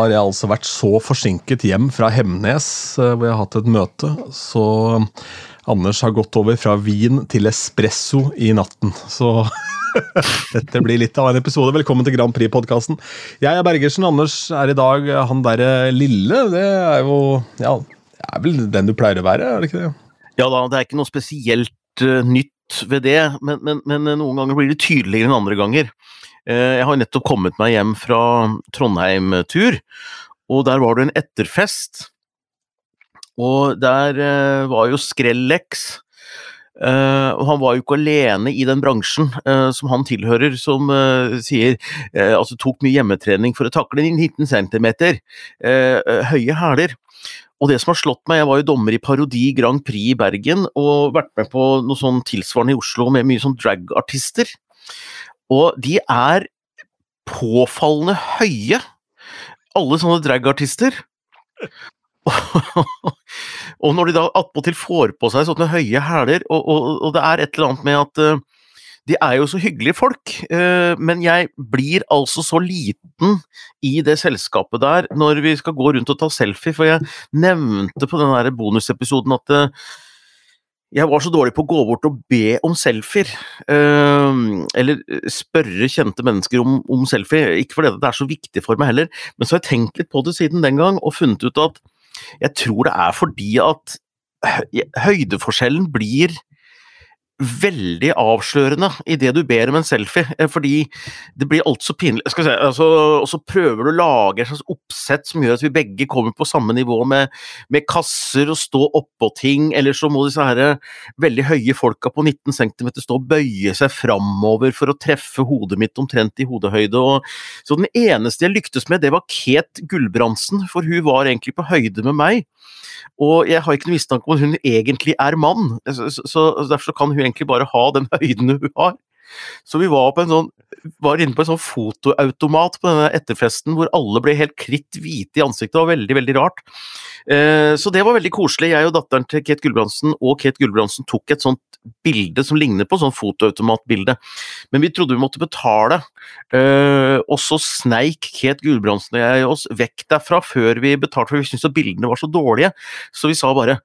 har jeg altså vært så forsinket hjem fra Hemnes, eh, hvor jeg har hatt et møte, så Anders har gått over fra vin til espresso i natten. Så dette blir litt av en episode. Velkommen til Grand Prix-podkasten. Jeg er Bergersen, Anders er i dag han derre lille. Det er jo Ja, det er vel den du pleier å være, er det ikke det? Ja da, det er ikke noe spesielt uh, nytt ved det, men, men, men, noen ganger blir det tydeligere enn andre ganger. Uh, jeg har nettopp kommet meg hjem fra Trondheim-tur, og der var det en etterfest. Og der uh, var jo Skrellex Uh, og han var jo ikke alene i den bransjen uh, som han tilhører, som uh, sier altså tok mye hjemmetrening for å takle 19 cm høye hæler. Og det som har slått meg, jeg var jo dommer i Parodi Grand Prix i Bergen og vært med på noe sånn tilsvarende i Oslo med mye sånn dragartister. Og de er påfallende høye, alle sånne dragartister. og når de da attpåtil får på seg sånne høye hæler, og, og, og, det er et eller annet med at uh, de er jo så hyggelige folk, uh, men jeg blir altså så liten i det selskapet der når vi skal gå rundt og ta selfie, for jeg nevnte på den der bonusepisoden at uh, jeg var så dårlig på å gå bort og be om selfier. Uh, eller spørre kjente mennesker om, om selfie. Ikke fordi det er så viktig for meg heller, men så har jeg tenkt litt på det siden den gang og funnet ut at jeg tror det er fordi at høydeforskjellen blir veldig avslørende i det du ber om en selfie, eh, fordi det blir alt så pinlig si, altså, Og så prøver du å lage et slags oppsett som gjør at vi begge kommer på samme nivå med, med kasser og stå oppå ting, eller så må disse her veldig høye folka på 19 cm stå og bøye seg framover for å treffe hodet mitt omtrent i hodehøyde. Og, så den eneste jeg lyktes med, det var Ket Gulbrandsen, for hun var egentlig på høyde med meg. Og jeg har ikke noe mistanke om at hun egentlig er mann, så, så, derfor så kan hun egentlig bare ha den høyden hun har. Så vi var, sånn, var inne på en sånn fotoautomat på denne etterfesten hvor alle ble helt kritt hvite i ansiktet. Det var veldig, veldig rart. Eh, så det var veldig koselig. Jeg og datteren til Kate Gulbrandsen og Kate Gulbrandsen tok et sånt bilde som ligner på sånn fotoautomatbilde. Men vi trodde vi måtte betale, eh, og så sneik Kate Gulbrandsen og jeg oss vekk derfra før vi betalte, for vi syntes bildene var så dårlige. Så vi sa bare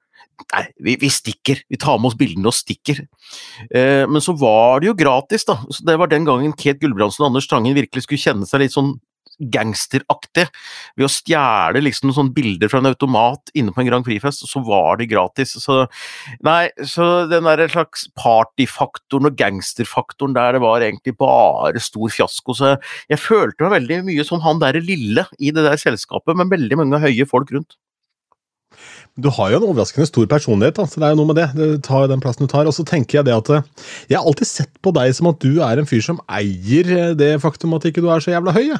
Nei, vi, vi, stikker. Vi tar med oss bildene og stikker. Eh, men så var det jo gratis, da. Så det var den gangen Ket Gulbrandsen og Anders Tangen virkelig skulle kjenne seg litt sånn gangsteraktig ved å stjele liksom sånne bilder fra en automat inne på en Grand Prix-fest, så var det gratis. Så nei, så den der slags partyfaktoren og gangsterfaktoren der, det var egentlig bare stor fiasko. Så jeg følte meg veldig mye som han derre lille i det der selskapet, med veldig mange høye folk rundt. Du har jo en overraskende stor personlighet, da, så det er jo noe med det. det tar jo den plassen du tar. Og så tenker jeg det at eh, Jeg har alltid sett på deg som at du er en fyr som eier eh, det faktum at ikke du er så jævla høy.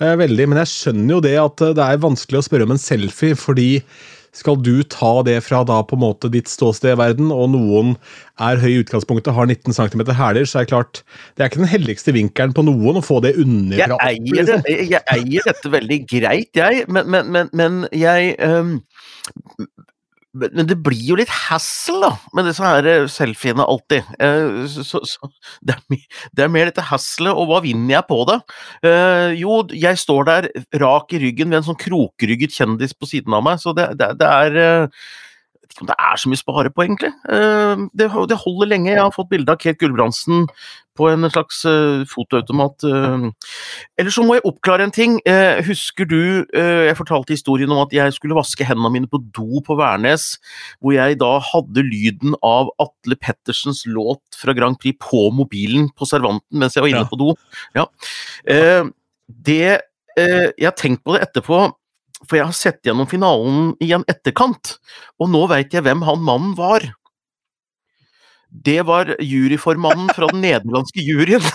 Eh, veldig, Men jeg skjønner jo det at det er vanskelig å spørre om en selfie, fordi skal du ta det fra da på en måte ditt ståsted i verden, og noen er høy i utgangspunktet, har 19 cm hæler, så er det klart Det er ikke den heldigste vinkelen på noen å få det underfra. Jeg eier, det, liksom. jeg eier dette veldig greit, jeg, men, men, men, men jeg um men det blir jo litt hassle, da, med disse her eh, selfiene alltid. Eh, så, så det, er, det, er, mer dette hasslet, og hva vinner jeg på det? Eh, jo, jeg står der rak i ryggen ved en sånn krokrygget kjendis på siden av meg, så det, det, det er vet ikke om det er så mye å spare på, egentlig. Det, det holder lenge. Jeg har fått bilde av Kate Gulbrandsen på en slags uh, fotoautomat. Uh. Eller så må jeg oppklare en ting. Husker du Jeg fortalte historien om at jeg skulle vaske hendene mine på do på Værnes, hvor jeg da hadde lyden av Atle Pettersens låt fra Grand Prix på mobilen på servanten mens jeg var inne på do. Ja. det Jeg har tenkt på det etterpå. For jeg har sett gjennom finalen i en etterkant, og nå veit jeg hvem han mannen var. Det var juryformannen fra den nederlandske juryen.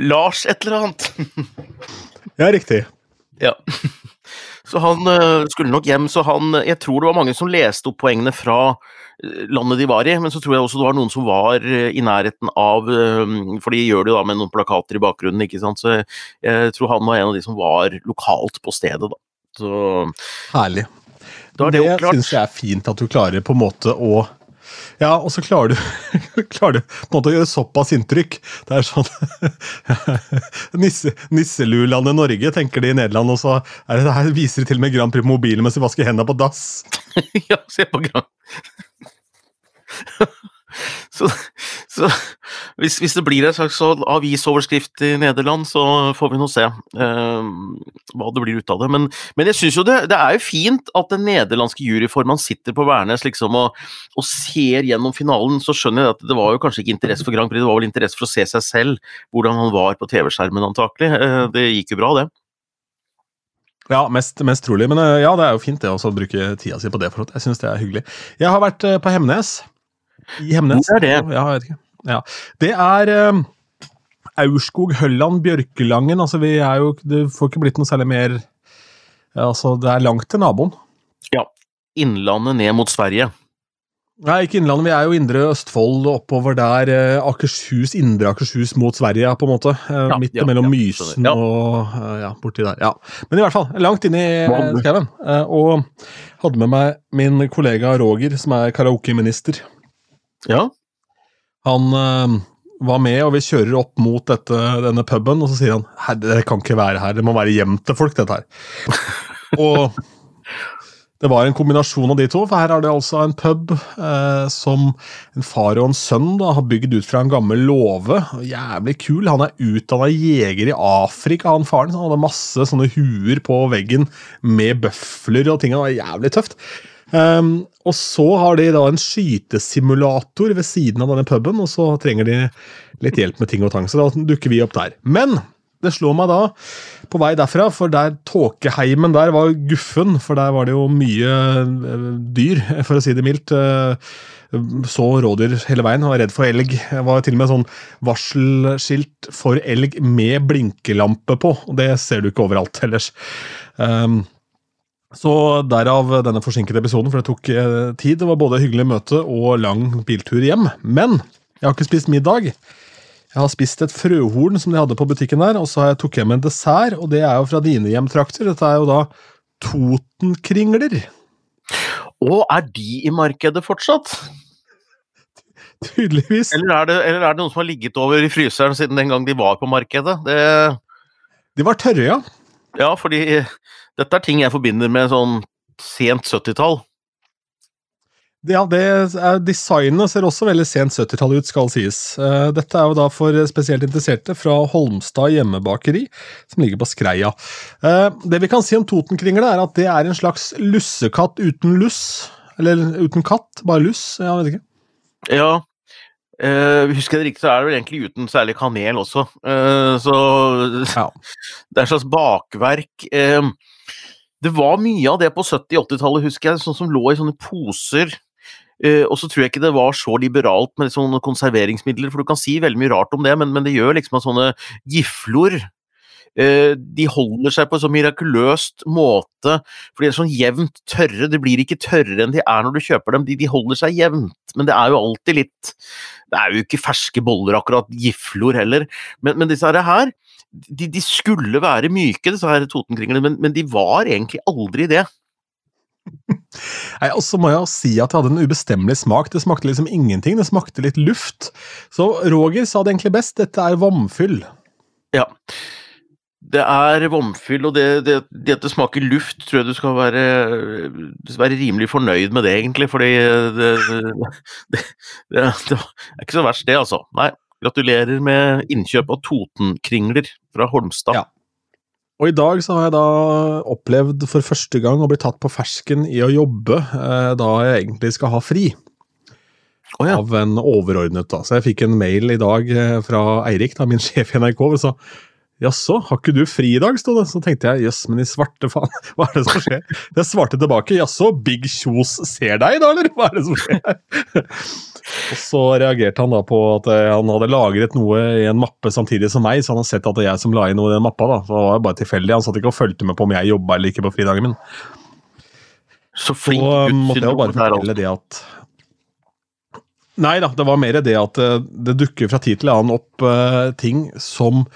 Lars et eller annet. ja, riktig. Ja. Så han uh, skulle nok hjem, så han Jeg tror det var mange som leste opp poengene fra landet de var i, men så tror jeg også det var noen som var uh, i nærheten av For de gjør det jo da med noen plakater i bakgrunnen, ikke sant. Så jeg tror han var en av de som var lokalt på stedet, da. Så Herlig. Da det det syns jeg er fint at du klarer på en måte å Ja, og så klarer du, klarer du på en måte å gjøre såpass inntrykk. Det er sånn Nisse, Nisselulandet Norge, tenker de i Nederland, og så er det, det her viser de til og med Grand Prix på mobilen mens de vasker hendene på dass. ja, se på Grand så, så hvis, hvis, det blir en slags avisoverskrift i Nederland, så får vi nå se eh, hva det blir ut av det. Men, men jeg syns jo det, det, er jo fint at den nederlandske juryformannen sitter på Værnes liksom, og, og, ser gjennom finalen. Så skjønner jeg at det var jo kanskje ikke interesse for Grand Prix, det var vel interesse for å se seg selv, hvordan han var på TV-skjermen antakelig. Eh, det gikk jo bra, det. Ja, mest, mest, trolig. Men uh, ja, det er jo fint det å bruke tida si på det. for Jeg syns det er hyggelig. Jeg har vært på Hemnes. I Hemnes. Hvor er det? Ja, jeg vet ikke. Ja. Det er um, Aurskog, Hølland, Bjørkelangen. Altså, vi er jo Det får ikke blitt noe særlig mer Altså, det er langt til naboen. Ja. Innlandet ned mot Sverige. Nei, ikke Innlandet. Vi er jo Indre Østfold og oppover der. Eh, Akershus, Indre Akershus mot Sverige, på en måte. Eh, ja, Midt ja, mellom ja, Mysen og ja, borti der. ja. Men i hvert fall, langt inn i skauen. Og hadde med meg min kollega Roger, som er karaokeminister. Ja. Han øh, var med, og vi kjører opp mot dette, denne puben, og så sier han det kan ikke være her, det må være hjem til folk, dette her. og det var en kombinasjon av de to, for her er det altså en pub eh, som en far og en sønn da, har bygd ut fra en gammel låve. Jævlig kul. Han er utdanna jeger i Afrika, han faren. Han hadde masse sånne huer på veggen med bøfler og ting. Det var jævlig tøft. Um, og så har de da en skytesimulator ved siden av denne puben, og så trenger de litt hjelp med ting og tang. Så da dukker vi opp der. Men det slår meg da, på vei derfra, for der tåkeheimen der var guffen, for der var det jo mye uh, dyr, for å si det mildt. Uh, så rådyr hele veien, var redd for elg. Det var til og med sånn varselskilt for elg med blinkelampe på, og det ser du ikke overalt ellers. Um, så derav denne forsinkede episoden, for det tok eh, tid. Det var både hyggelig møte og lang biltur hjem. Men jeg har ikke spist middag. Jeg har spist et frøhorn som de hadde på butikken der, og så har jeg tok hjem en dessert, og det er jo fra dine hjemtrakter. Dette er jo da Totenkringler. Og er de i markedet fortsatt? Tydeligvis. Eller er, det, eller er, det, noen som har ligget over i fryseren siden den gang de var på markedet? Det... De var tørre, ja. Ja, fordi dette er ting jeg forbinder med sånn sent 70-tall. Ja, det er, Designet ser også veldig sent 70-tall ut, skal sies. Eh, dette er jo da for spesielt interesserte fra Holmstad hjemmebakeri, som ligger på Skreia. Eh, det vi kan si om Totenkringle, er at det er en slags lussekatt uten luss. Eller uten katt, bare luss. Jeg vet ikke. Ja, Uh, husker jeg det riktig, så er det vel egentlig uten særlig kanel også. Uh, så ja. det er et slags bakverk. Uh, det var mye av det på 70-80-tallet, husker jeg, sånn som lå i sånne poser. og så tror jeg ikke det var så liberalt med sånne konserveringsmidler, for du kan si veldig mye rart om det, men, men det gjør liksom at sånne giflor Eh, de holder seg på en så mirakuløst måte, for de er sånn jevnt tørre. De blir ikke tørrere enn de er når du kjøper dem, de, de holder seg jevnt. Men det er jo alltid litt Det er jo ikke ferske boller, akkurat, giflor heller. Men, men disse her, de, de, skulle være myke, disse her Totenkringlene, men, men de var egentlig aldri det. Nei, Og så må jeg si at det hadde en ubestemmelig smak. Det smakte liksom ingenting. Det smakte litt luft. Så Roger sa det egentlig best. Dette er vannfyll. Ja. Det er vomfyll, og det, det, det, at det smaker luft, tror jeg du skal være, være rimelig fornøyd med det, egentlig. Fordi det, det, er ikke så verst, det, altså. Nei, gratulerer med innkjøp av Totenkringler fra Holmstad. Ja. Og i dag så har jeg da opplevd for første gang å bli tatt på fersken i å jobbe eh, da jeg egentlig skal ha fri. Oh, ja. Av en overordnet, da. Så jeg fikk en mail i dag eh, fra Eirik, da, min sjef i NRK, som sa Jaså, har ikke du fri i dag, sto det. Så tenkte jeg jøss, men i svarte faen, hva er det som skjer? Jeg svarte tilbake jaså, Big Kjos ser deg da, eller hva er det som skjer? Og så reagerte han da på at eh, han hadde lagret noe i en mappe samtidig som meg, så han har sett at det er jeg som la inn noe i den mappa. da. Så det var bare tilfeldig. Han satt ikke og fulgte med på om jeg jobba eller ikke på fridagen min. Så flink Så måtte jeg jo bare fortelle det at Nei da, det var mer det at eh, det dukker fra tid til annen opp uh, ting som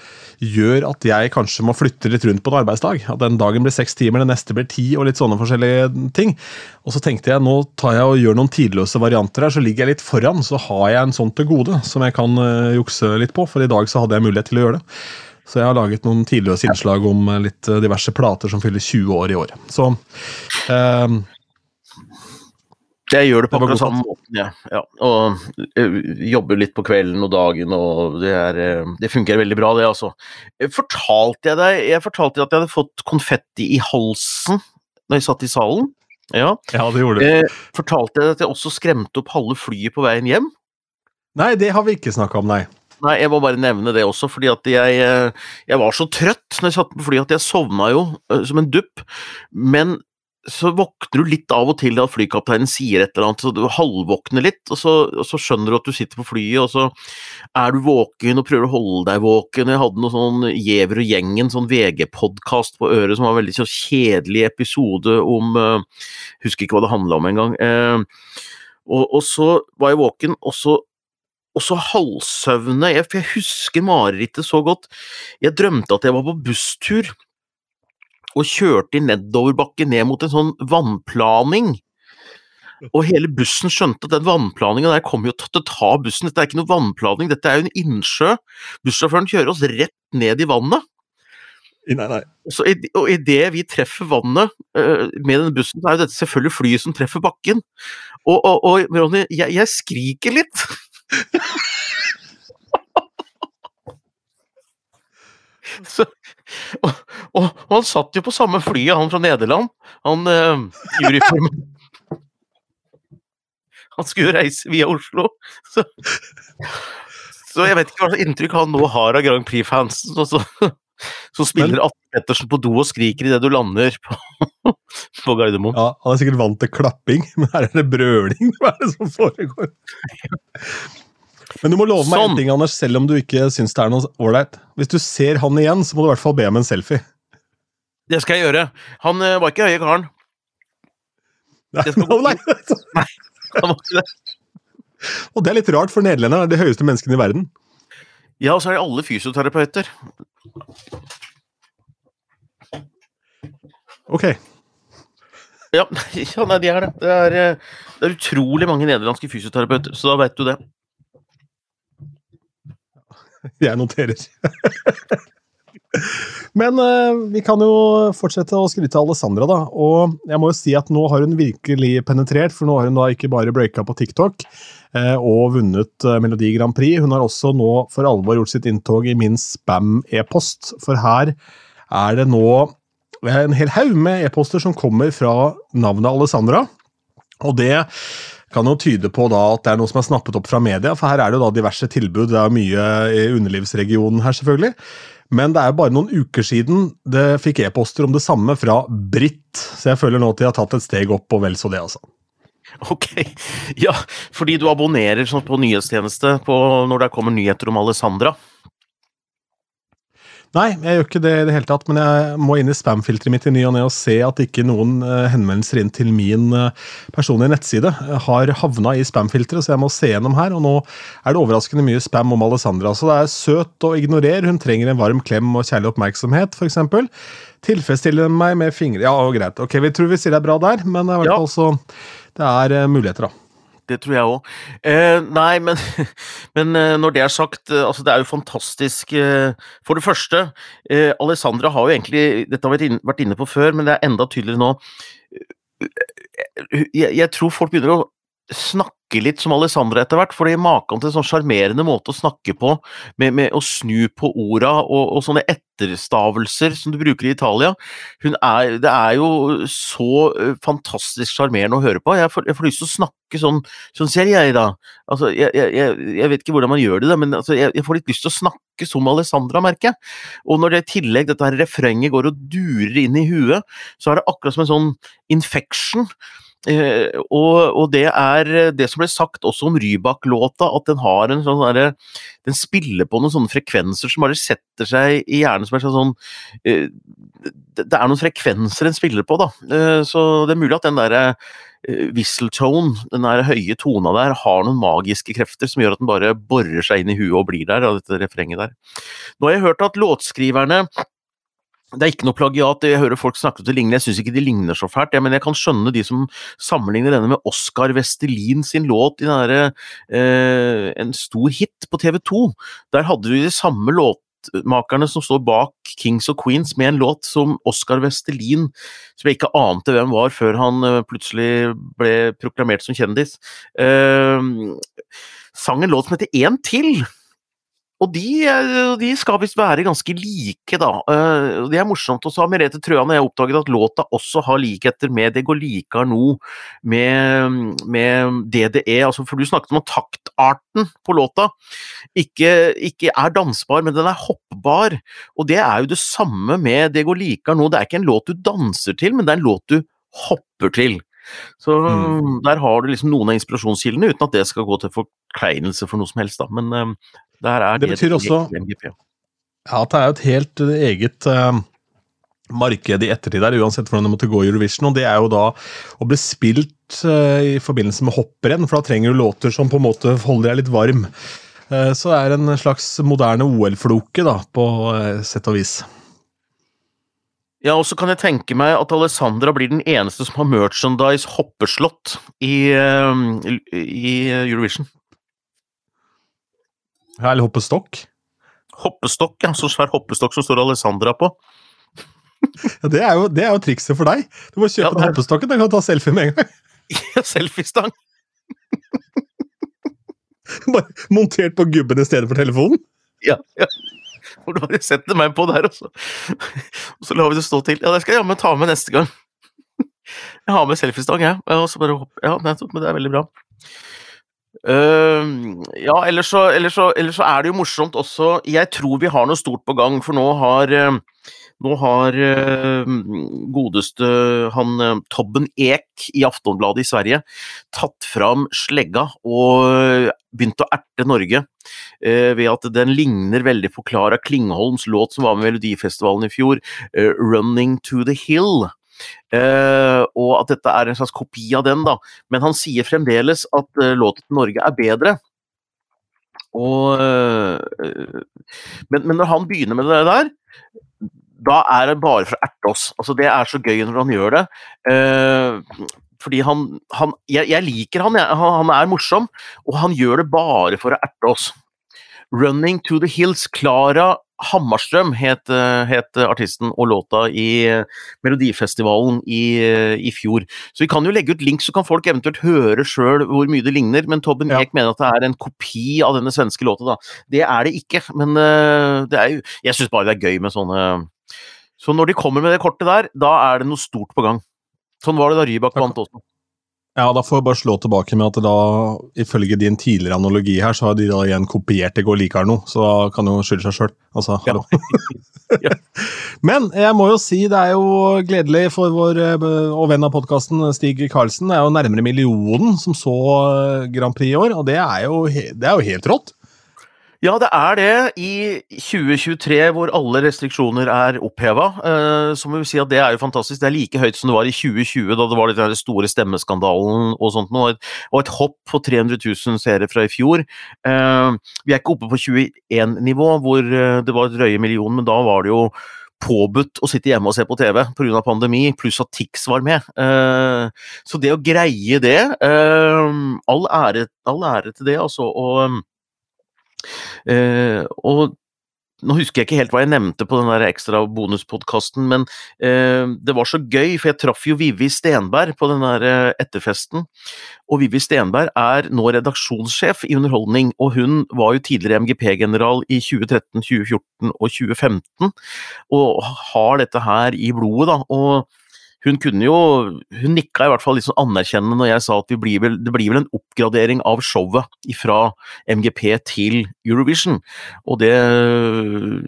gjør at jeg kanskje må flytte litt rundt på en arbeidsdag. At den dagen blir seks timer, den neste blir ti, og litt sånne forskjellige ting. Og så tenkte jeg nå tar jeg og gjør noen tidløse varianter her, så ligger jeg litt foran. Så har jeg en sånn til gode som jeg kan uh, jukse litt på, for i dag så hadde jeg mulighet til å gjøre det. Så jeg har laget noen tidløse innslag om litt diverse plater som fyller 20 år i år. Så uh, jeg gjør det på akkurat samme måten, ja. ja. Og uh, jobber litt på kvelden og dagen, og det, er, uh, det fungerer veldig bra, det, altså. Fortalte jeg deg Jeg fortalte at jeg hadde fått konfetti i halsen da jeg satt i salen? Ja, ja det gjorde du. Fortalte jeg deg at jeg også skremte opp halve flyet på veien hjem? Nei, det har vi ikke snakka om, nei. Nei, jeg må bare nevne det også, fordi at jeg, jeg var så trøtt når jeg satt på flyet at jeg sovna jo som en dupp. Men så våkner du litt av og til at flykapteinen sier et eller annet, så du halvvåkner litt, og så, og så, skjønner du at du sitter på flyet, og så er du våken og prøver å holde deg våken. Jeg hadde noe sånn Gjever og gjengen, sånn VG-podkast på øret som var en veldig så kjedelig episode om uh, Husker ikke hva det handla om engang. Uh, og, og så var jeg våken, og så og så halvsøvne, for jeg husker marerittet så godt. Jeg drømte at jeg var på busstur og kjørte i nedoverbakke ned mot en sånn vannplaning. Og hele bussen skjønte at den vannplaninga der kommer jo til å ta bussen. Dette er ikke noe vannplaning, dette er jo en innsjø. Bussjåføren kjører oss rett ned i vannet. Nei, nei. Så, og idet vi treffer vannet uh, med denne bussen, så er jo dette selvfølgelig flyet som treffer bakken. Og, og, og Ronny, jeg, jeg skriker litt. så, og, og, og, han satt jo på samme flyet, han fra Nederland. Han uh, Han skulle reise via Oslo. Så, så, jeg vet ikke hva slags inntrykk han nå har av Grand Prix-fansen. Så, så, spiller Atle Pettersen på do og skriker idet du lander på, på Gardermoen. Ja, Han er sikkert vant til klapping, men her er det brøling. Hva er det som foregår? Men du må love meg sånn. en ting, Anders, selv om du ikke syns det er noe ålreit. Hvis du ser han igjen, så må du i hvert fall be om en selfie. Det skal jeg gjøre. Han uh, var ikke høye karen. Nei, no, nei. nei, han var ikke det. Og det er litt rart, for nederlenderne er de høyeste menneskene i verden. Ja, og så er de alle fysioterapeuter. Ok. Ja, ja nei, de er det. Det er, eh, det er utrolig mange nederlandske fysioterapeuter, så da vet du det. Jeg noterer. Men uh, vi kan jo fortsette å skryte av Alessandra, da. Og jeg må jo si at nå har hun virkelig penetrert, for nå har hun da ikke bare breaka på TikTok uh, og vunnet uh, Melodi Grand Prix, hun har også nå for alvor gjort sitt inntog i min spam-e-post. For her er det nå en hel haug med e-poster som kommer fra navnet Alessandra. Og det kan jo tyde på da at det er noe som er snappet opp fra media, for her er det jo da diverse tilbud. Det er mye i underlivsregionen her, selvfølgelig. Men det er jo bare noen uker siden det fikk e-poster om det samme fra Britt, så jeg føler nå at de har tatt et steg opp, og vel så det, altså. Ok, ja, fordi du abonnerer sånn på nyhetstjeneste på når det kommer nyheter om Alessandra? Nei, jeg gjør ikke det i det hele tatt, men jeg må inn i spam-filteret mitt i ny og ne og se at ikke noen uh, henvendelser inn til min uh, personlige nettside har havna i spam-filteret, så jeg må se gjennom her. Og nå er det overraskende mye spam om Alessandra. Så det er søt å ignorere, hun trenger en varm klem og kjærlig oppmerksomhet, f.eks. Tilfredsstille meg med fingre Ja, greit. Ok, vi tror vi sier det er bra der, men i hvert fall så Det er muligheter, da det tror jeg òg. Eh, nei, men, men, eh, når det er sagt, eh, altså det er jo fantastisk eh, For det første, eh, Alessandra har jo egentlig Dette har vi vært inne på før, men det er enda tydeligere nå. Jeg, jeg tror folk begynner å snakke litt som Alessandra etter hvert, fordi maken til en sånn sjarmerende måte å snakke på, med, med, å snu på orda og, og, sånne etterstavelser som du bruker i Italia er, Det er jo så fantastisk sjarmerende å høre på. Jeg får, jeg får, lyst til å snakke sånn Sånn ser jeg, da. Altså, jeg, jeg, jeg vet ikke hvordan man gjør det, da, men altså, jeg, får litt lyst til å snakke som Alessandra, merker jeg. Og når det i tillegg dette her refrenget går og durer inn i huet, så er det akkurat som en sånn infection og, og, det er det som ble sagt også om Rybak-låta, at den har en sånn derre Den spiller på noen sånne frekvenser som bare setter seg i hjernen som er sånn eh, Det er noen frekvenser den spiller på, da. Eh, så det er mulig at den derre eh, whistle tone, den der høye tona der, har noen magiske krefter som gjør at den bare borer seg inn i huet og blir der, av dette refrenget der. Nå har jeg hørt at låtskriverne det er ikke noe plagiat, jeg hører folk snakke om det ligner, jeg syns ikke de ligner så fælt, ja, men jeg kan skjønne de som sammenligner denne med Oskar Vestelin sin låt i der, eh, en stor hit på TV 2. Der hadde du de samme låtmakerne som står bak Kings og Queens med en låt som Oskar Vestelin, som jeg ikke ante hvem var før han eh, plutselig ble proklamert som kjendis, eh, sang en låt som heter En til. Og de, eh, de skal visst være ganske like, da. Eh, det er morsomt. Og så har Merete Trøan og jeg oppdaget at låta også har likheter med Det går likar no, med, med DDE. Altså, for du snakket om taktarten på låta ikke, ikke, er dansbar, men den er hoppbar. Og det er jo det samme med Det går likar no. Det er ikke en låt du danser til, men det er en låt du hopper til. Så mm. der har du liksom noen av inspirasjonskildene, uten at det skal gå til forkleinelse for noe som helst, da. Men uh, der er det betyr også MGP. Ja, at det er jo et helt eh, eget uh, marked i ettertid der, uansett hvordan det måtte gå i Eurovision. Og det er jo da å bli spilt uh, i forbindelse med hopprenn, for da trenger du låter som på en måte holder deg litt varm. så det er en slags moderne OL-floke, da, på sett og vis. Ja, og så kan jeg tenke meg at Alessandra blir den eneste som har merchandise hoppeslott i, i Eurovision. Eller hoppestokk? Hoppestokk, ja. Så svær hoppestokk som står Alessandra på. ja, det er, jo, det er, jo, trikset for deg. Du må kjøpe ja, den hoppestokken, da kan du ta selfie med en gang. ja, selfiestang. Bare montert på gubben i stedet for telefonen? Ja. ja. For du bare setter meg på der, og så, og så lar vi det stå til. Ja, det skal jeg jammen ta med neste gang. Jeg har med selfiestang, jeg. Og så bare hopp. Ja, nettopp, men det er veldig bra. Uh, ja, ellers så, ellers, så, ellers så, er det jo morsomt også Jeg tror vi har noe stort på gang, for nå har uh, nå har uh, godeste han Tobben Ek i Aftonbladet i Sverige tatt fram slegga og begynt å erte Norge ved at den ligner veldig på Klara Klingholms låt som var med Melodifestivalen i fjor, 'Running to the Hill'. Uh, og at dette er en slags kopi av den, da. Men han sier fremdeles at uh, låten til Norge er bedre. Og uh, men, men, når han begynner med det der, da er det bare for å erte oss. Altså, det er så gøy når han gjør det. fordi han, han jeg, jeg, liker han, jeg, han, er morsom, og han gjør det bare for å erte oss. 'Running to the Hills', Klara Hammarstrøm het, eh, het, artisten og låta i eh, Melodifestivalen i, i, fjor. Så vi kan jo legge ut link, så kan folk eventuelt høre sjøl hvor mye det ligner. Men Tobben ja. Mener at det er en kopi av denne svenske låta, da. Det er det ikke, men det er jo Jeg syns bare det er gøy med sånne Så når de kommer med det kortet der, da er det noe stort på gang. Sånn var det da Rybak vant også. Ja, da får jeg bare slå tilbake med at da, ifølge din tidligere analogi her, så har de da igjen kopiert det går likere nå, så da kan jo skylde seg sjøl. Altså, hallo. Ja. Men jeg må jo si det er jo gledelig for vår eh, og venn av podkasten Stig Karlsen. Det er jo nærmere millionen som så eh, Grand Prix i år, og det er jo, det er jo helt rått. Ja, det er det. I 2023 hvor alle restriksjoner er oppheva, eh, så må vi si at det er jo fantastisk. Det er like høyt som det var i 2020, da det var den store stemmeskandalen og sånt noe. Og et hopp på 300 000 seere fra i fjor. Eh, vi er ikke oppe på 21-nivå, hvor eh, det var drøye millioner, men da var det jo påbudt å sitte hjemme og se på TV pga. pandemi, pluss at Tix var med. Så det å greie det All ære, all ære til det, altså. og og nå husker jeg ikke helt hva jeg nevnte på den der ekstra bonuspodkasten, men eh, det var så gøy, for jeg traff jo Vivi Stenberg på den der eh, etterfesten. Og Vivi Stenberg er nå redaksjonssjef i Underholdning, og hun var jo tidligere MGP-general i 2013, 2014 og 2015, og har dette her i blodet, da. og hun kunne jo Hun nikka i hvert fall litt sånn anerkjennende når jeg sa at blir vel, det blir vel en oppgradering av showet fra MGP til Eurovision. Og det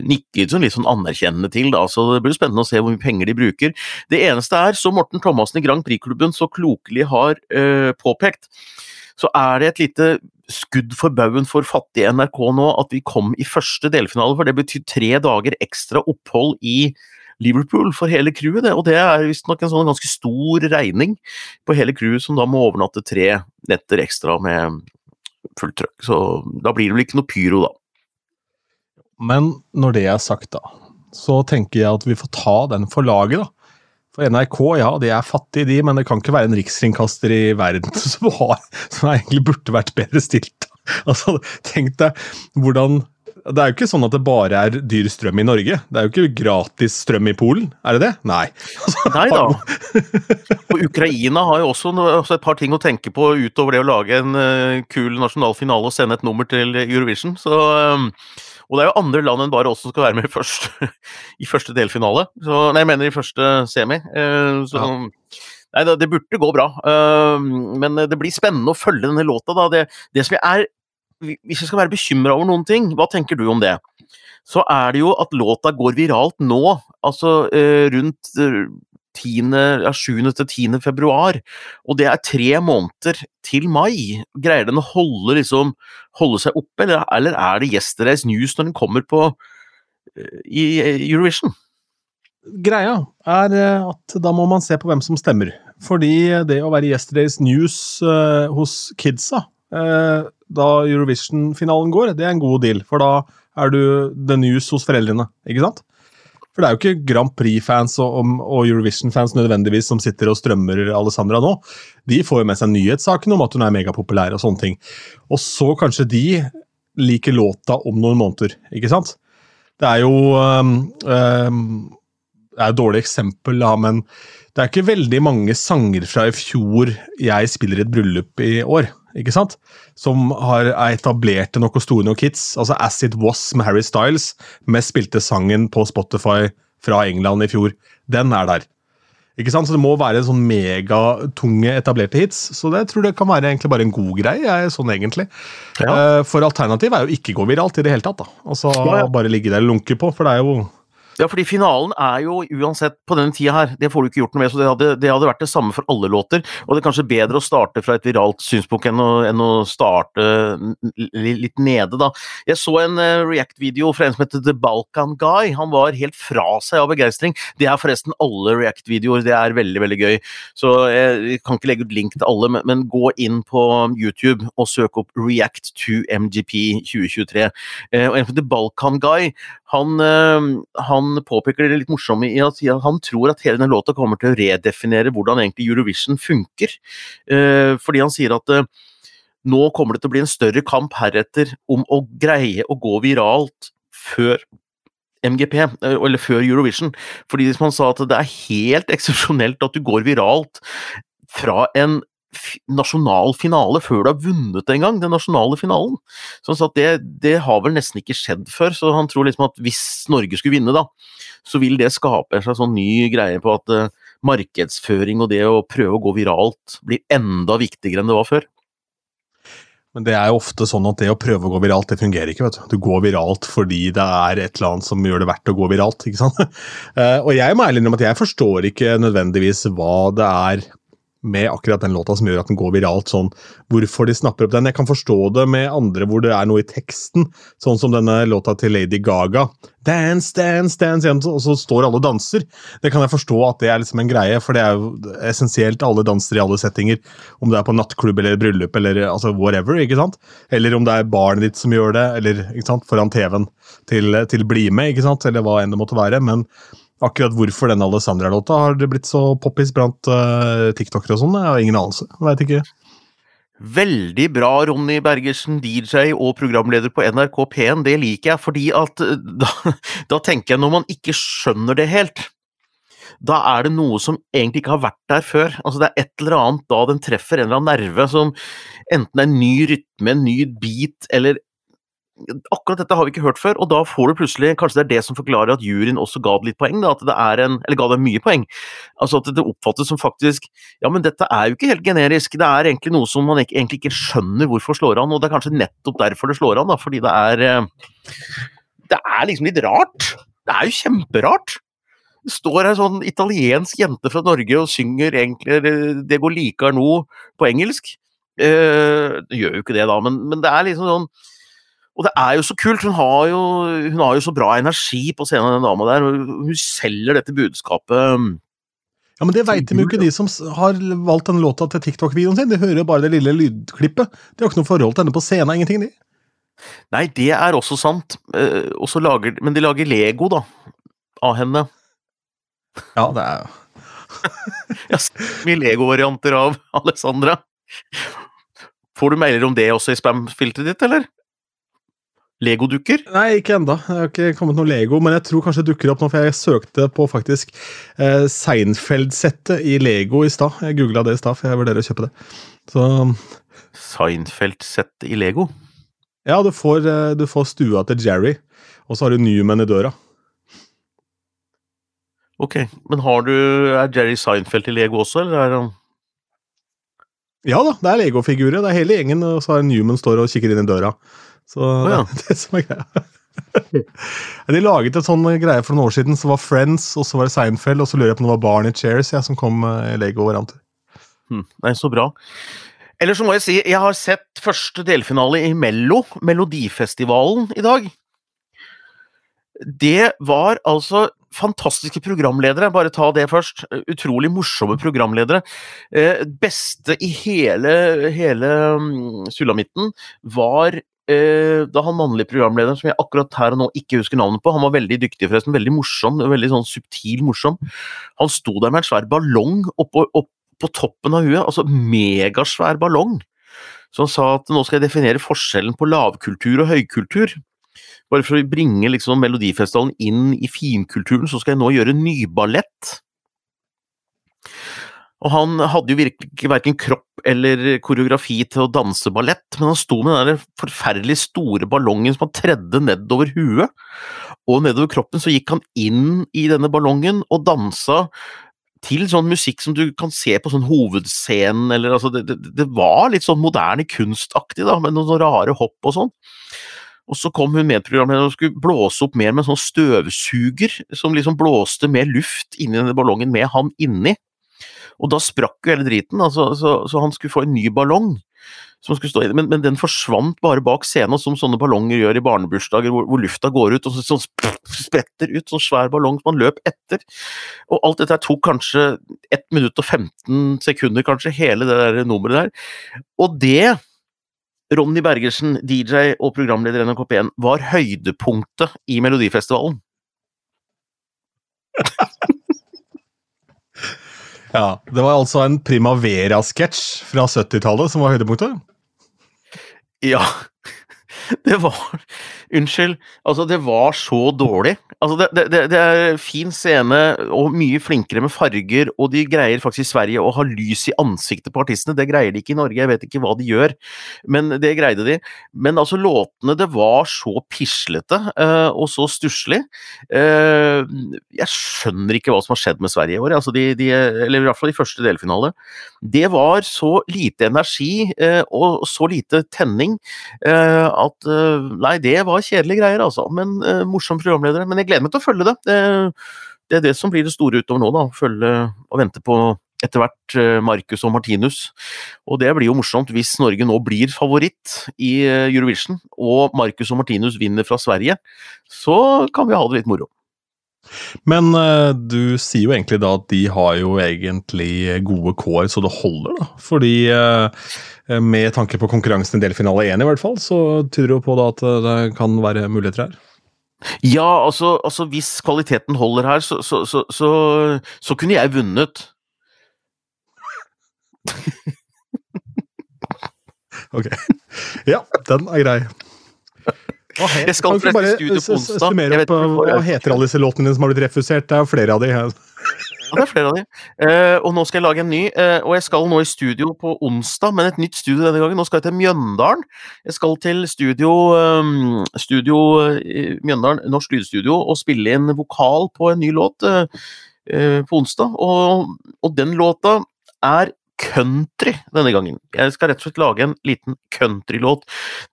nikket hun litt sånn anerkjennende til, da, så det blir spennende å se hvor mye penger de bruker. Det eneste er, som Morten Thomassen i Grand Prix-klubben så klokelig har øh, påpekt, så er det et lite skudd for baugen for fattige NRK nå at vi kom i første delfinale, for det betyr tre dager ekstra opphold i Liverpool for hele crewet, det. Og det er visstnok en sånn ganske stor regning på hele crewet, som da må overnatte tre netter ekstra med fullt trøkk. Så da blir det vel ikke noe pyro, da. Men når det er sagt, da, så tenker jeg at vi får ta den for laget, da. For NRK, ja, de er fattige, de, men det kan ikke være en rikskringkaster i verden som, har, som egentlig burde vært bedre stilt. Altså, Tenk deg hvordan det er jo ikke sånn at det bare er dyr strøm i Norge. Det er jo ikke gratis strøm i Polen, er det det? Nei. Nei da. Og Ukraina har jo også, et par ting å tenke på utover det å lage en uh, kul nasjonal finale og sende et nummer til Eurovision. Så, um, og det er jo andre land enn bare oss som skal være med først, i første delfinale. Så, nei, jeg mener i første semi. Uh, så, ja. Nei, det burde gå bra, uh, men det blir spennende å følge denne låta. Det, det som jeg er hvis jeg skal være bekymra over noen ting, hva tenker du om det? Så er det jo at låta går viralt nå, altså eh, rundt eh, 10, ja, 7. til 10. februar, og det er tre måneder til mai. Greier den å holde, liksom, holde seg oppe, eller, eller, er det Yesterday's News når den kommer på eh, i Eurovision? Greia er eh, at da må man se på hvem som stemmer. Fordi det å være Yesterday's News uh, hos kidsa uh, da Eurovision-finalen går, det er en god deal. For da er du the news hos foreldrene, ikke sant? For det er jo ikke Grand Prix-fans og, og Eurovision-fans nødvendigvis som sitter og strømmer Alessandra nå. De får jo med seg nyhetssaken om at hun er megapopulær og sånne ting. Og så kanskje de liker låta om noen måneder, ikke sant? Det er jo um, um, Det er et dårlig eksempel, da, men det er ikke veldig mange sanger fra i fjor jeg spiller i et bryllup i år ikke sant? Som har etablerte noe store nok hits. Altså As It Was med Harry Styles, mest spilte sangen på Spotify fra England i fjor. Den er der. Ikke sant? Så Det må være sånn megatunge etablerte hits. Så det tror jeg kan være egentlig bare en god greie. sånn egentlig. Ja. Eh, for alternativet er jo ikke gå viralt i det hele tatt. da. Altså ja, ja. Bare ligge der og lunke på, for det er jo ja, fordi finalen er jo uansett på denne tida her, det får du ikke gjort noe med, så det hadde, det hadde vært det samme for alle låter. Og det er kanskje bedre å starte fra et viralt synspunkt enn å, enn å starte litt nede, da. Jeg så en uh, React-video fra en som heter The Balkan Guy. Han var helt fra seg av begeistring. Det er forresten alle React-videoer, det er veldig, veldig gøy. Så jeg kan ikke legge ut link til alle, men, gå inn på YouTube og søk opp React to MGP 2023. Uh, og en som heter Balkan Guy, han, uh, han påpeker det litt morsomme i at han tror at hele den låta kommer til å redefinere hvordan egentlig Eurovision funker. Eh, fordi han sier at eh, nå kommer det til å bli en større kamp heretter om å greie å gå viralt før MGP, eh, eller før Eurovision. Fordi hvis man sa at det er helt eksepsjonelt at du går viralt fra en nasjonal finale før du har vunnet en gang, den nasjonale finalen. Så han sa at det, det, har vel nesten ikke skjedd før, så han tror liksom at hvis Norge skulle vinne, da, så vil det skape en sånn ny greie på at uh, markedsføring og det å prøve å gå viralt blir enda viktigere enn det var før. Men det er jo ofte sånn at det å prøve å gå viralt, det fungerer ikke. vet Du Du går viralt fordi det er et eller annet som gjør det verdt å gå viralt. ikke sant? Uh, og jeg må ærlig innrømme at jeg forstår ikke nødvendigvis hva det er med akkurat den låta som gjør at den går viralt. sånn, Hvorfor de snapper opp den. Jeg kan forstå det med andre hvor det er noe i teksten, sånn som denne låta til Lady Gaga. Dance, dance, dance, og så står alle og danser. Det kan jeg forstå at det er liksom en greie, for det er jo essensielt alle danser i alle settinger. Om det er på nattklubb eller bryllup eller altså whatever, ikke sant? Eller om det er barnet ditt som gjør det, eller ikke sant, foran TV-en til, til Bli med, ikke sant, eller hva enn det måtte være. men Akkurat hvorfor den Alessandra-låta har blitt så poppis blant uh, tiktokere og sånn, jeg har ingen anelse. Veit ikke. Veldig bra, Ronny Bergersen, DJ og programleder på NRK P1. Det liker jeg, fordi at eh, da, da tenker jeg når man ikke skjønner det helt, da er det noe som egentlig ikke har vært der før. Altså Det er et eller annet da den treffer en eller annen nerve som enten er en ny rytme, en ny beat, eller akkurat dette har vi ikke hørt før, og da får du plutselig Kanskje det er det som forklarer at juryen også ga det litt poeng, da, at det er en Eller ga det mye poeng. Altså at det oppfattes som faktisk Ja, men dette er jo ikke helt generisk. Det er egentlig noe som man ikke, egentlig ikke skjønner hvorfor slår an, og det er kanskje nettopp derfor det slår an, da, fordi det er eh, Det er liksom litt rart. Det er jo kjemperart. Det står ei sånn italiensk jente fra Norge og synger egentlig Det går likar nå på engelsk. Eh, det gjør jo ikke det, da, men, men det er liksom sånn og det er jo så kult. Hun har jo, hun har jo så bra energi på scenen, den dama der. Hun selger dette budskapet. Ja, Men det veit de jo ikke, de som har valgt den låta til TikTok-videoen sin. De hører jo bare det lille lydklippet. De har ikke noe forhold til henne på scenen. Ingenting, de. Nei, det er også sant. Eh, også lager, men de lager Lego, da. Av henne. Ja, det er jo Jeg har mye Lego-varianter av Alessandra. Får du mailer om det også i spam-filteret ditt, eller? Legodukker? Nei, ikke enda. Det har ikke kommet noe Lego, men jeg tror kanskje det dukker opp nå, for jeg søkte på faktisk eh, Seinfeld-settet i Lego i stad. Jeg googla det i stad, for jeg vurderer å kjøpe det. Så Seinfeld-sett i Lego? Ja, du får, eh, du får stua til Jerry, og så har du Newman i døra. Ok, men har du Er Jerry Seinfeld i Lego også, eller er han Ja da, det er Lego-figurer. Det er hele gjengen, og så har Newman står og kikker inn i døra. Så Å, ja. det er det som er greia. De laget en sånn greie for noen år siden som var Friends, og så var det Seinfeld, og så lurer jeg på om det var Barney Chairs ja, som kom eh, i Lego-varianter. Hmm. Nei, så bra. Eller så må jeg si, jeg har sett første delfinale i Mello, Melodifestivalen, i dag. Det var altså fantastiske programledere, bare ta det først. Utrolig morsomme programledere. Eh, beste i hele, hele mm, sulamitten var eh, da han mannlige programlederen, som jeg akkurat her og nå ikke husker navnet på, han var veldig dyktig forresten, veldig morsom, veldig sånn subtil morsom. Han sto der med en svær ballong oppå opp på toppen av huet, altså megasvær ballong. Så han sa at nå skal jeg definere forskjellen på lavkultur og høykultur. Bare for å bringe liksom Melodifestivalen inn i finkulturen, så skal jeg nå gjøre nyballett. Og han hadde jo virkelig verken kropp eller koreografi til å danse ballett, men han sto med den der forferdelig store ballongen som han tredde nedover huet, og nedover kroppen så gikk han inn i denne ballongen og dansa til sånn musikk som du kan se på sånn hovedscenen, eller altså det, det, det var litt sånn moderne kunstaktig, da, med noen rare hopp og sånn. Og så kom hun medprogramlederen og skulle blåse opp mer med en sånn støvsuger, som liksom blåste mer luft inni denne ballongen med han inni. Og da sprakk jo hele driten, altså, så, så han skulle få en ny ballong. Som skulle stå i, men, men den forsvant bare bak scenen, som sånne ballonger gjør i barnebursdager, hvor, hvor lufta går ut og så, så spretter ut sånn svær ballong som han løp etter. Og alt dette tok kanskje 1 minutt og 15 sekunder, kanskje, hele det nummeret der. Og det Ronny Bergersen, DJ og programleder i NRK P1, var høydepunktet i Melodifestivalen. Ja, Det var altså en Primavera-sketsj fra 70-tallet som var høydepunktet? Ja, det var Unnskyld. Altså, det var så dårlig. Altså, det, det, det er fin scene og mye flinkere med farger, og de greier faktisk i Sverige å ha lys i ansiktet på artistene. Det greier de ikke i Norge, jeg vet ikke hva de gjør, men det greide de. Men altså, låtene, det var så pislete uh, og så stusslig. Uh, jeg skjønner ikke hva som har skjedd med Sverige i år, altså de, de, eller i hvert fall i første delfinale. Det var så lite energi uh, og så lite tenning at Nei, det var kjedelige greier, altså. Men eh, morsom programledere. Men jeg gleder meg til å følge det. det. Det er det som blir det store utover nå, da. Følge og vente på etter hvert eh, Marcus og Martinus. Og det blir jo morsomt hvis Norge nå blir favoritt i eh, Eurovision, og Marcus og Martinus vinner fra Sverige. Så kan vi ha det litt moro. Men eh, du sier jo egentlig da at de har jo egentlig gode kår så det holder, da. Fordi med tanke på konkurransen i delfinale 1 i hvert fall, så tyder det jo på da at eh, det kan være muligheter her. Ja, altså, altså hvis kvaliteten holder her, så, så, så, så, så kunne jeg vunnet. Ok. Ja, den er grei. Jeg skal kan du ikke forresten bare i studio på onsdag. Eh, hva heter alle disse låtene dine som har blitt refusert? Det er jo flere av de. Ja, det er flere av de. Eh, og nå skal jeg lage en ny. Eh, og jeg skal nå i studio på onsdag, men et nytt studio denne gangen. Nå skal jeg til Mjøndalen. Jeg skal til studio, um, studio i Mjøndalen, Norsk Lydstudio, og spille inn vokal på en ny låt eh, på onsdag. Og, og den låta er country denne gangen. Jeg skal rett og slett lage en liten countrylåt.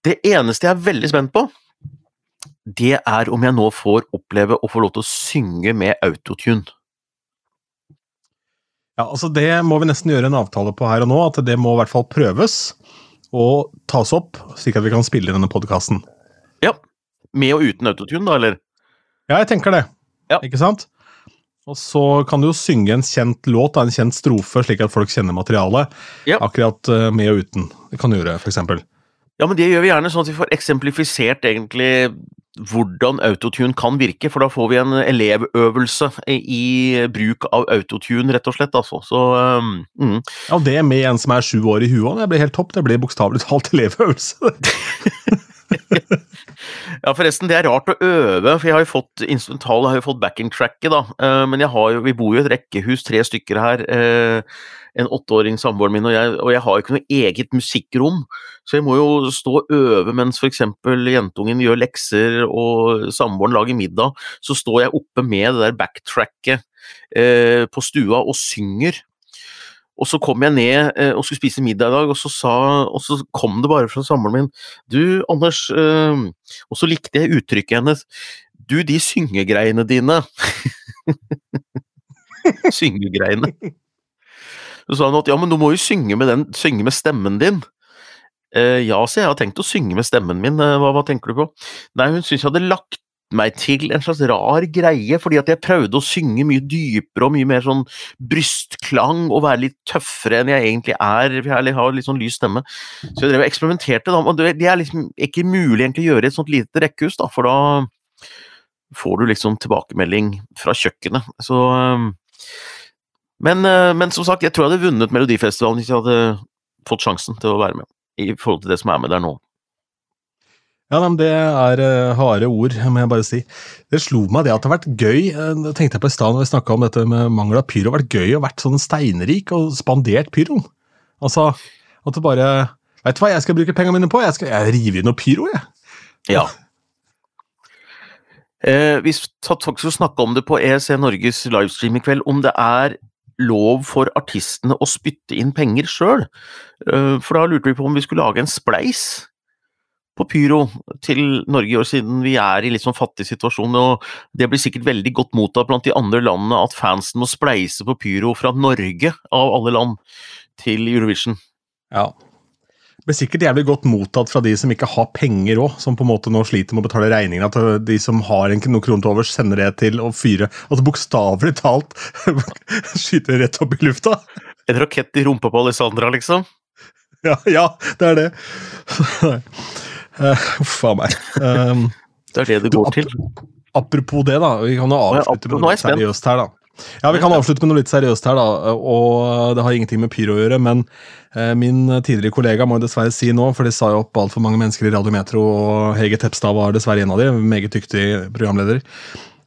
Det eneste jeg er veldig spent på, det er om jeg nå får oppleve å få lov til å synge med autotune. Ja, altså Det må vi nesten gjøre en avtale på her og nå, at det må i hvert fall prøves og tas opp, slik at vi kan spille denne podkasten. Ja. Med og uten autotune, da, eller? Ja, jeg tenker det. Ja. Ikke sant? Og så kan du jo synge en kjent låt, en kjent strofe, slik at folk kjenner materialet. Ja. Akkurat eh, med og uten. Det kan du gjøre, f.eks. Ja, men det gjør vi gjerne, sånn at vi får eksemplifisert egentlig hvordan autotune kan virke, for da får vi en elevøvelse i bruk av autotune, rett og slett. Altså. Så, mm. Ja, det med en som er sju år i huet, det blir helt topp. Det blir bokstavelig talt elevøvelse. Ja, forresten, det er rart å øve, for jeg har jo fått instrumental, har jo fått backing-tracket, da. Eh, Men jeg har jo, vi bor jo i et rekkehus, tre stykker her. eh, En åtteåring, samboeren min og jeg, og jeg har jo ikke noe eget musikkrom. Så jeg må jo stå og øve mens f.eks. jentungen gjør lekser og samboeren lager middag. Så står jeg oppe med det der backtracket eh, på stua og synger. Og så kom jeg ned eh, og skulle spise middag i dag, og så, sa, og så kom det bare fra samboeren min Du, Anders eh, Og så likte jeg uttrykket hennes. Du, de syngegreiene dine. syngegreiene. Så sa hun at ja, men du må jo synge med, den, synge med stemmen din. Eh, ja, så jeg har tenkt å synge med stemmen min, eh, hva, hva tenker du på? Nei, hun syntes jeg hadde lagt meg til en slags rar greie, fordi at jeg prøvde å synge mye dypere og mye mer sånn brystklang og være litt tøffere enn jeg egentlig er, jeg har litt sånn lys stemme. Så jeg drev og eksperimenterte, da, men det er liksom ikke mulig egentlig å gjøre i et sånt lite rekkehus, da, for da får du liksom tilbakemelding fra kjøkkenet. Så um, men, eh, men som sagt, jeg tror jeg hadde vunnet Melodifestivalen hvis jeg hadde fått sjansen til å være med, i forhold til det som er med der nå. Ja, men Det er eh, harde ord, må jeg bare si. Det slo meg det at det har vært gøy eh, det tenkte jeg på i stad når snakka om dette med mangel av pyro. Det har vært gøy å vært sånn steinrik og spandert pyroen. Altså, at det bare Vet du hva jeg skal bruke pengene mine på? Jeg skal jeg rive inn noe pyro, jeg. Ja. Eh, vi skal snakke om det på EEC Norges livestream i kveld, om det er lov for artistene å spytte inn penger sjøl. Eh, for da lurte vi på om vi skulle lage en spleis på pyro til Norge i år, siden vi er i litt sånn fattig situasjon. og Det blir sikkert veldig godt mottatt blant de andre landene at fansen må spleise på pyro fra Norge, av alle land, til Eurovision. Ja. Det blir sikkert jævlig godt mottatt fra de som ikke har penger òg, som på en måte nå sliter med å betale regningene. At de som har en kroner til overs, sender det til å fyre. Altså bokstavelig talt skyter rett opp i lufta. En rakett i rumpa på Alessandra, liksom? Ja, ja det er det. Eh, Uff a meg. Um, Det er det det Du, går ap- til. apropos det, da. Vi kan jo avslutte med noe seriøst her, da. Ja, Vi kan avslutte med noe litt seriøst her, da. Og det har ingenting med pyro å gjøre. Men eh, min tidligere kollega må jeg dessverre si nå, for de sa jo opp altfor mange mennesker i Radiometro, og Hege Tepstad var dessverre en av de, meget dyktig programleder.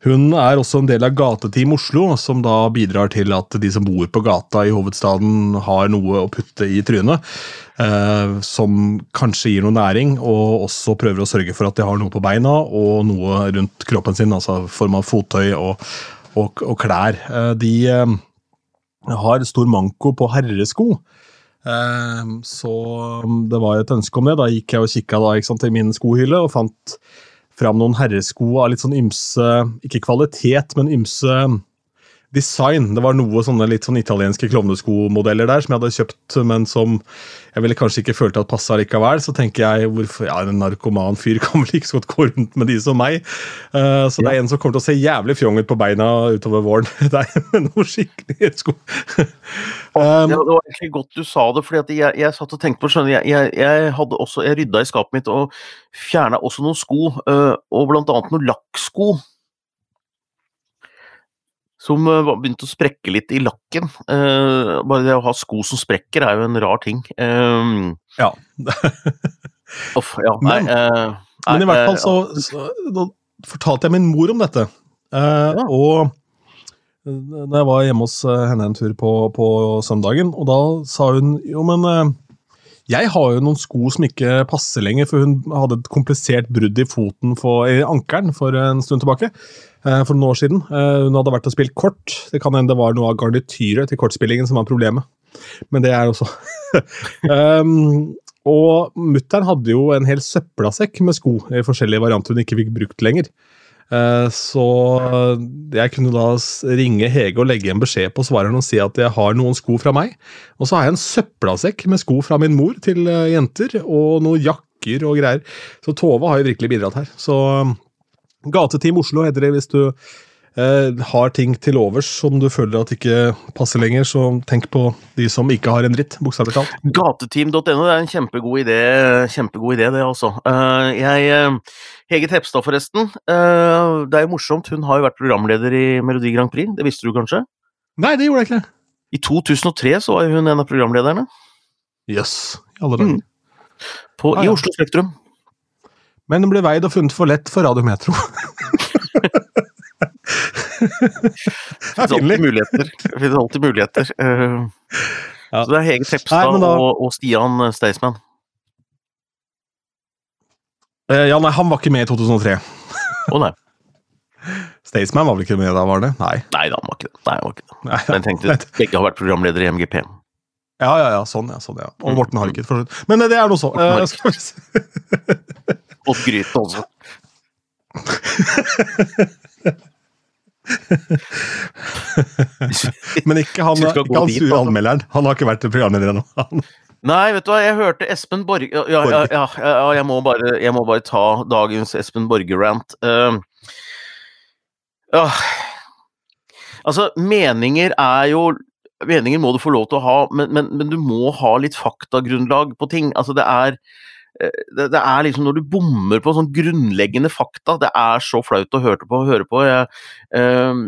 Hun er også en del av Gateteam Oslo, som da bidrar til at de som bor på gata i hovedstaden, har noe å putte i trynet. Eh, som kanskje gir noe næring, og også prøver å sørge for at de har noe på beina og noe rundt kroppen sin, altså form av fottøy og, og, og klær. Eh, de eh, har stor manko på herresko. Eh, så det var et ønske om det. Da gikk jeg og kikka i min skohylle og fant fram noen herresko av litt sånn ymse Ikke kvalitet, men ymse design. Det var noe sånne litt sånn italienske klovneskomodeller der som jeg hadde kjøpt, men som jeg ville kanskje ikke følte at passa likevel. Så tenker jeg hvorfor, ja, en narkoman fyr kan vel ikke så godt gå rundt med de som meg. Uh, så det er en som kommer til å se jævlig fjong ut på beina utover våren. Det er noe skikkelig sko. Um, Ja, det var egentlig godt du sa det, fordi jeg, jeg satt og tenkte på skjønner, jeg, jeg, jeg hadde også, jeg rydda i skapet mitt og fjerna også noen sko, uh, og blant annet noen lakksko. Som øh, begynte å sprekke litt i lakken. Eh, bare det å ha sko som sprekker er jo en rar ting. Um, ja. off, ja, nei, Men- eh, Men i hvert fall eh, så, så da fortalte jeg min mor om dette. Eh, Ja. Og da jeg var hjemme hos eh, henne en tur på, på søndagen, og da sa hun jo, men eh, jeg har jo noen sko som ikke passer lenger, for hun hadde et komplisert brudd i foten for, i ankelen for en stund tilbake. Eh, For noen år siden. Eh, Hun hadde vært og spilt kort. Det kan hende det var noe av garnityret til kortspillingen som var problemet. Men det er også um, Og mutter'n hadde jo en hel søppelsekk med sko i forskjellige varianter hun ikke fikk brukt lenger. Eh, Så jeg kunne da ringe Hege og legge en beskjed på svareren og si at jeg har noen sko fra meg. Og så har jeg en søppelsekk med sko fra min mor til jenter, og noen jakker og greier. Så Tove har jo virkelig bidratt her. Så Gateteam Oslo heter det hvis du eh, har ting til overs som du føler at ikke passer lenger, så tenk på de som ikke har en dritt, bokstavelig talt. Gateteam.no er en kjempegod idé, kjempegod idé det altså. Uh, jeg, eh, Hege Tepstad forresten, Uh, det er jo morsomt, hun har jo vært programleder i Melodi Grand Prix, det visste du kanskje? Nei, det gjorde jeg ikke. I 2003 så var hun en av programlederne Jøss, i alle dager. Mm. på, Ah, i. Oslo Spektrum. Men den ble veid og funnet for lett for Radiometro. det er alltid muligheter. Det finnes alltid muligheter. eh, Ja. Så det er Hege Tepstad da- og, og Stian Staysman. Eh, Ja, nei, han var ikke med i 2003. Å nei. Staysman var vel ikke med da, var det? Nei. Nei han var ikke det. Nei, han var ikke det. Nei, Men jeg tenkte begge har vært programledere i MGP. Ja, ja, ja, sånn, ja. sånn, ja. Og Morten Harket. for så vidt. Men eh, det er noe så. Eh, vi Gryte også. Men ikke han, ikke han sure altså. anmelderen. Han har ikke vært programleder ennå. Nei, vet du hva, jeg hørte Espen Borge Ja, ja, ja, ja, ja jeg, må bare, jeg må bare ta dagens Espen Borge-rant. Uh, ja. Altså, meninger er jo Meninger må du få lov til å ha, men, men, men du må ha litt faktagrunnlag på ting. Altså, det er eh, det, det er liksom når du bommer på sånn grunnleggende fakta, det er så flaut å høre på. Høre på. Jeg, eh,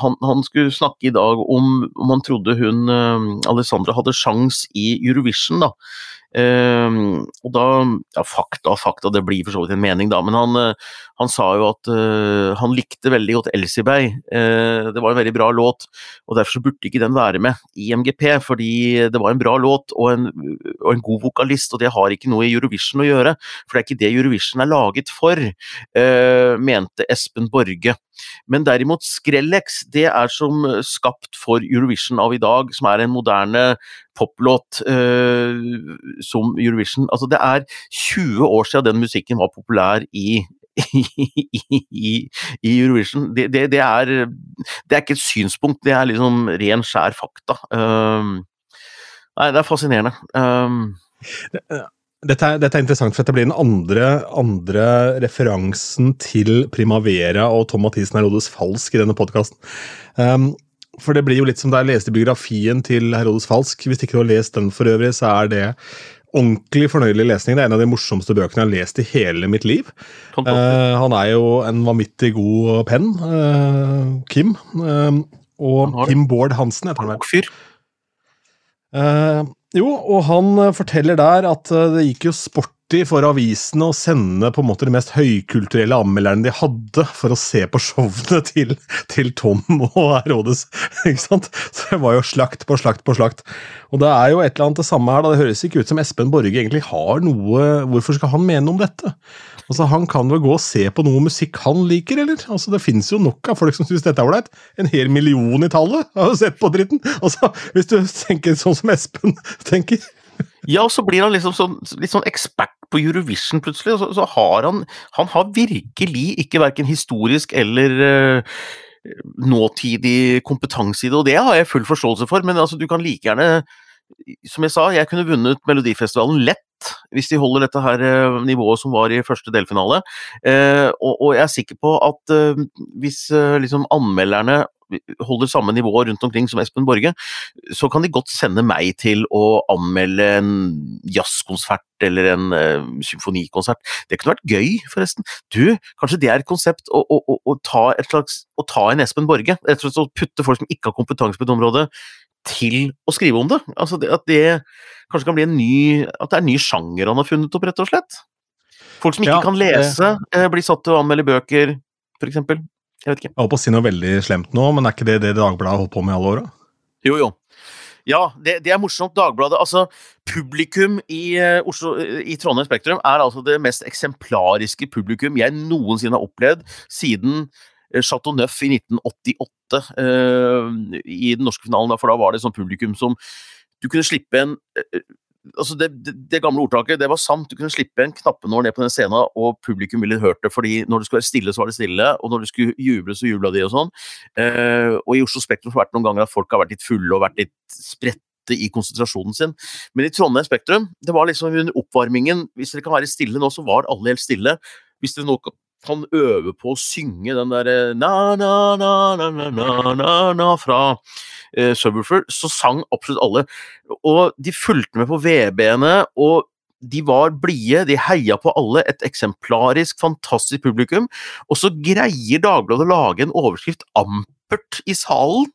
han, han skulle snakke i dag om om han trodde hun eh, Alessandra hadde sjans i Eurovision, da. Eh, og da Ja, fakta, fakta, det blir for så vidt en mening, da, men han, eh, han sa jo at eh, han likte veldig godt Elsibay. Det var en veldig bra låt, og derfor så burde ikke den være med i MGP, fordi det var en bra låt og en, og en god vokalist, og det har ikke noe i Eurovision å gjøre, for det er ikke det Eurovision er laget for, mente Espen Borge. Men derimot Skrellex, det er som skapt for Eurovision av i dag, som er en moderne poplåt eh, som Eurovision. Altså det er 20 år siden den musikken var populær i, i, i Eurovision. Det, det, det, er, det er ikke et synspunkt, det er liksom ren, skjær fakta. Um, nei, det er fascinerende. Um, Dette er, dette er interessant, for dette blir den andre, andre referansen til Primavera og Tom Mathisen Herodes Falsk i denne podkasten. Um, for det blir jo litt som da jeg leste biografien til Herodes Falsk. Hvis ikke du har lest den for øvrig, så er det ordentlig fornøyelig lesning. Det er en av de morsomste bøkene jeg har lest i hele mitt liv. Eh, han er jo en vanvittig god penn, uh, Kim. Uh, og. Kim Bård Hansen heter han vel. Fyr. Jo, og han eh, forteller der at eh, det gikk jo sporty for avisene å sende på en måte de mest høykulturelle anmelderne de hadde, for å se på showene til, til Tom og Herodes. ikke sant? Så det var jo slakt på slakt på slakt. Og det er jo et eller annet det samme her. da Det høres ikke ut som Espen Borge egentlig har noe Hvorfor skal han mene om dette? Altså, Han kan vel gå og se på noe musikk han liker, eller? Altså, Det finnes jo nok av folk som syns dette er ålreit. En hel million i tallet har jo sett på dritten. Altså, Hvis du tenker sånn som Espen tenker. Ja, og så blir han liksom sånn, litt sånn ekspert på Eurovision plutselig. og Så, så har han Han har virkelig ikke verken historisk eller uh, nåtidig kompetanse i det, og det har jeg full forståelse for, men altså, du kan like gjerne Som jeg sa, jeg kunne vunnet Melodifestivalen lett hvis de holder dette her eh, nivået som var i første delfinale. Eh, og, og jeg er sikker på at eh, hvis eh, liksom anmelderne holder samme nivå rundt omkring som Espen Borge, så kan de godt sende meg til å anmelde en jazzkonsert eller en uh, symfonikonsert. Det kunne vært gøy, forresten. Du, kanskje det er et konsept å, å, å, å ta, et slags, ta en Espen Borge? Rett og slett å putte folk som ikke har kompetanse på et område, til å skrive om det. Altså det, At det kanskje kan bli en ny At det er en ny sjanger han har funnet opp, rett og slett. Folk som ikke Ja, kan lese, eh, blir satt til å anmelde bøker, eksempel. Jeg vet ikke. Jeg holdt på å si noe veldig slemt nå, men er ikke det det Dagbladet har holdt på med i alle åra? Jo, jo. Ja, det, det, er morsomt. Dagbladet Altså, publikum i, uh, Oslo, i Trondheim Spektrum er altså det mest eksemplariske publikum jeg noensinne har opplevd siden Chateau Neuf i 1988 uh, i den norske finalen, for da var det sånn publikum som Du kunne slippe en altså det, det, det, gamle ordtaket det var sant. Du kunne slippe en knappenål ned på den scenen, og publikum ville hørt det. fordi når det skulle være stille, så var det stille, og når det skulle juble, så jubla de og sånn. Eh, og i Oslo Spektrum har det vært noen ganger at folk har vært litt fulle og vært litt spredte i konsentrasjonen sin. Men i Trondheim Spektrum, det var liksom under oppvarmingen Hvis dere kan være stille nå, så var alle helt stille. Hvis dere nå kan øve på å synge den derre na-na-na-na-na-na fra eh, Subwoofer, så sang absolutt alle. Og de fulgte med på VB-ene, og de var blide, de heia på alle. Et eksemplarisk, fantastisk publikum. Og så greier Dagbladet å lage en overskrift ampert i salen.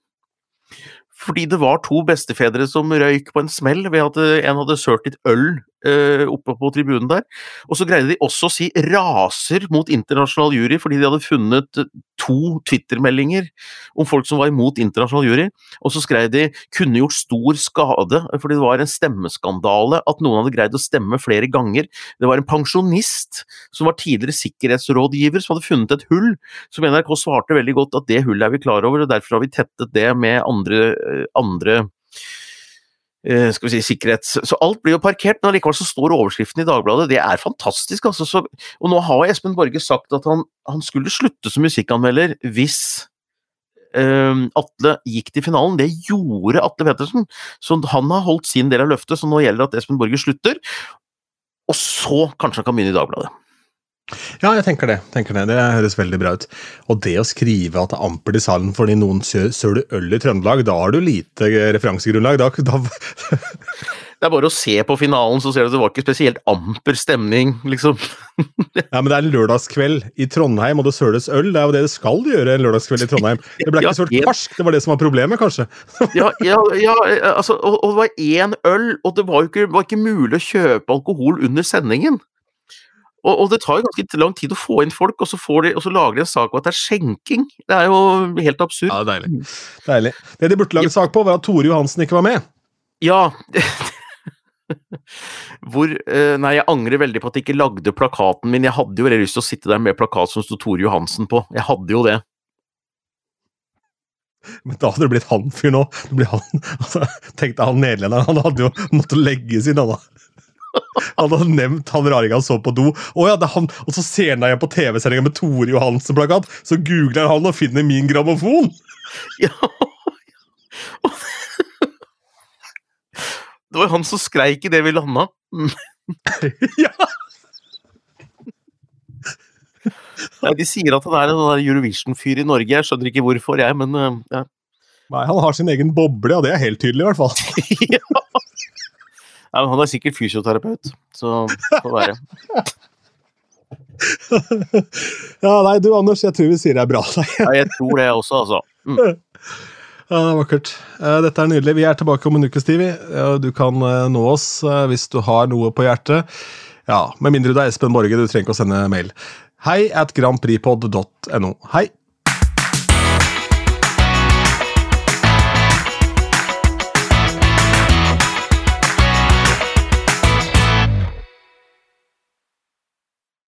Fordi det var to bestefedre som røyk på en smell ved at en hadde sølt litt øl oppe på tribunen der. Og så greide de også å si raser mot internasjonal jury, fordi de hadde funnet to Twitter-meldinger om folk som var imot internasjonal jury. Og så skrev de 'kunne gjort stor skade', fordi det var en stemmeskandale at noen hadde greid å stemme flere ganger. Det var en pensjonist som var tidligere sikkerhetsrådgiver som hadde funnet et hull, som NRK svarte veldig godt at det hullet er vi klar over, og derfor har vi tettet det med andre, andre Eh, skal vi si, sikkerhets... Så alt blir jo parkert, men allikevel så står overskriften i Dagbladet. Det er fantastisk, altså. Så, og nå har Espen Borge sagt at han, han skulle slutte som musikkanmelder hvis um, Atle gikk til finalen. Det gjorde Atle Pettersen. Så han har holdt sin del av løftet, så nå gjelder det at Espen Borge slutter. Og så kanskje han kan begynne i Dagbladet. Ja, jeg tenker det. tenker Det Det høres veldig bra ut. Og det å skrive at det er ampert i salen fordi noen søler øl i Trøndelag, da har du lite referansegrunnlag. Da, da Det er bare å se på finalen, så ser du at det var ikke spesielt amper stemning, liksom. ja, men det er en lørdagskveld i Trondheim, og det søles øl. Det er jo det det skal gjøre en lørdagskveld i Trondheim. Det ble ikke ja, sølt karsk, det var det som var problemet, kanskje. ja, ja, ja altså, og, og, det var én øl, og det var jo ikke, var ikke mulig å kjøpe alkohol under sendingen. Og, og, det tar jo ganske lang tid å få inn folk, og så, de, og så lager de en sak om at det er skjenking. Det er jo helt absurd. Ja, deilig. deilig. Det de burde lage sak på, var at Tore Johansen ikke var med. Ja. Hvor eh, Nei, jeg angrer veldig på at jeg ikke lagde plakaten min. Jeg hadde jo veldig lyst til å sitte der med plakat som sto Tore Johansen på. Jeg hadde jo det. Men da hadde det blitt han fyren. Det han, altså, Tenk deg han nederlenderen. Han hadde jo måttet legge sin, han da. Han hadde nevnt han raringa så på do. Oh, ja, han, og så ser han deg på TV-sendinga med Tore Johansen-plakat, så googler han og finner min grammofon! Ja. Det var han som skreik idet vi landa. ja! Nei, de sier at han er en sånn Eurovision-fyr i Norge. Jeg skjønner ikke hvorfor, jeg, men uh, ja. Nei, han har sin egen boble, og det er helt tydelig, i hvert fall. ja. Ja, han er sikkert fysioterapeut, så får være. ja, nei, du Anders, jeg tror vi sier det er bra. ja, jeg tror det også, altså. Mm. Ja, det er vakkert. Eh, dette er nydelig. Vi er tilbake om en ukes tid. Du kan eh, nå oss eh, hvis du har noe på hjertet. Ja, Med mindre du er Espen Borge, du trenger ikke å sende mail. Hei at grandpripod.no. Hei!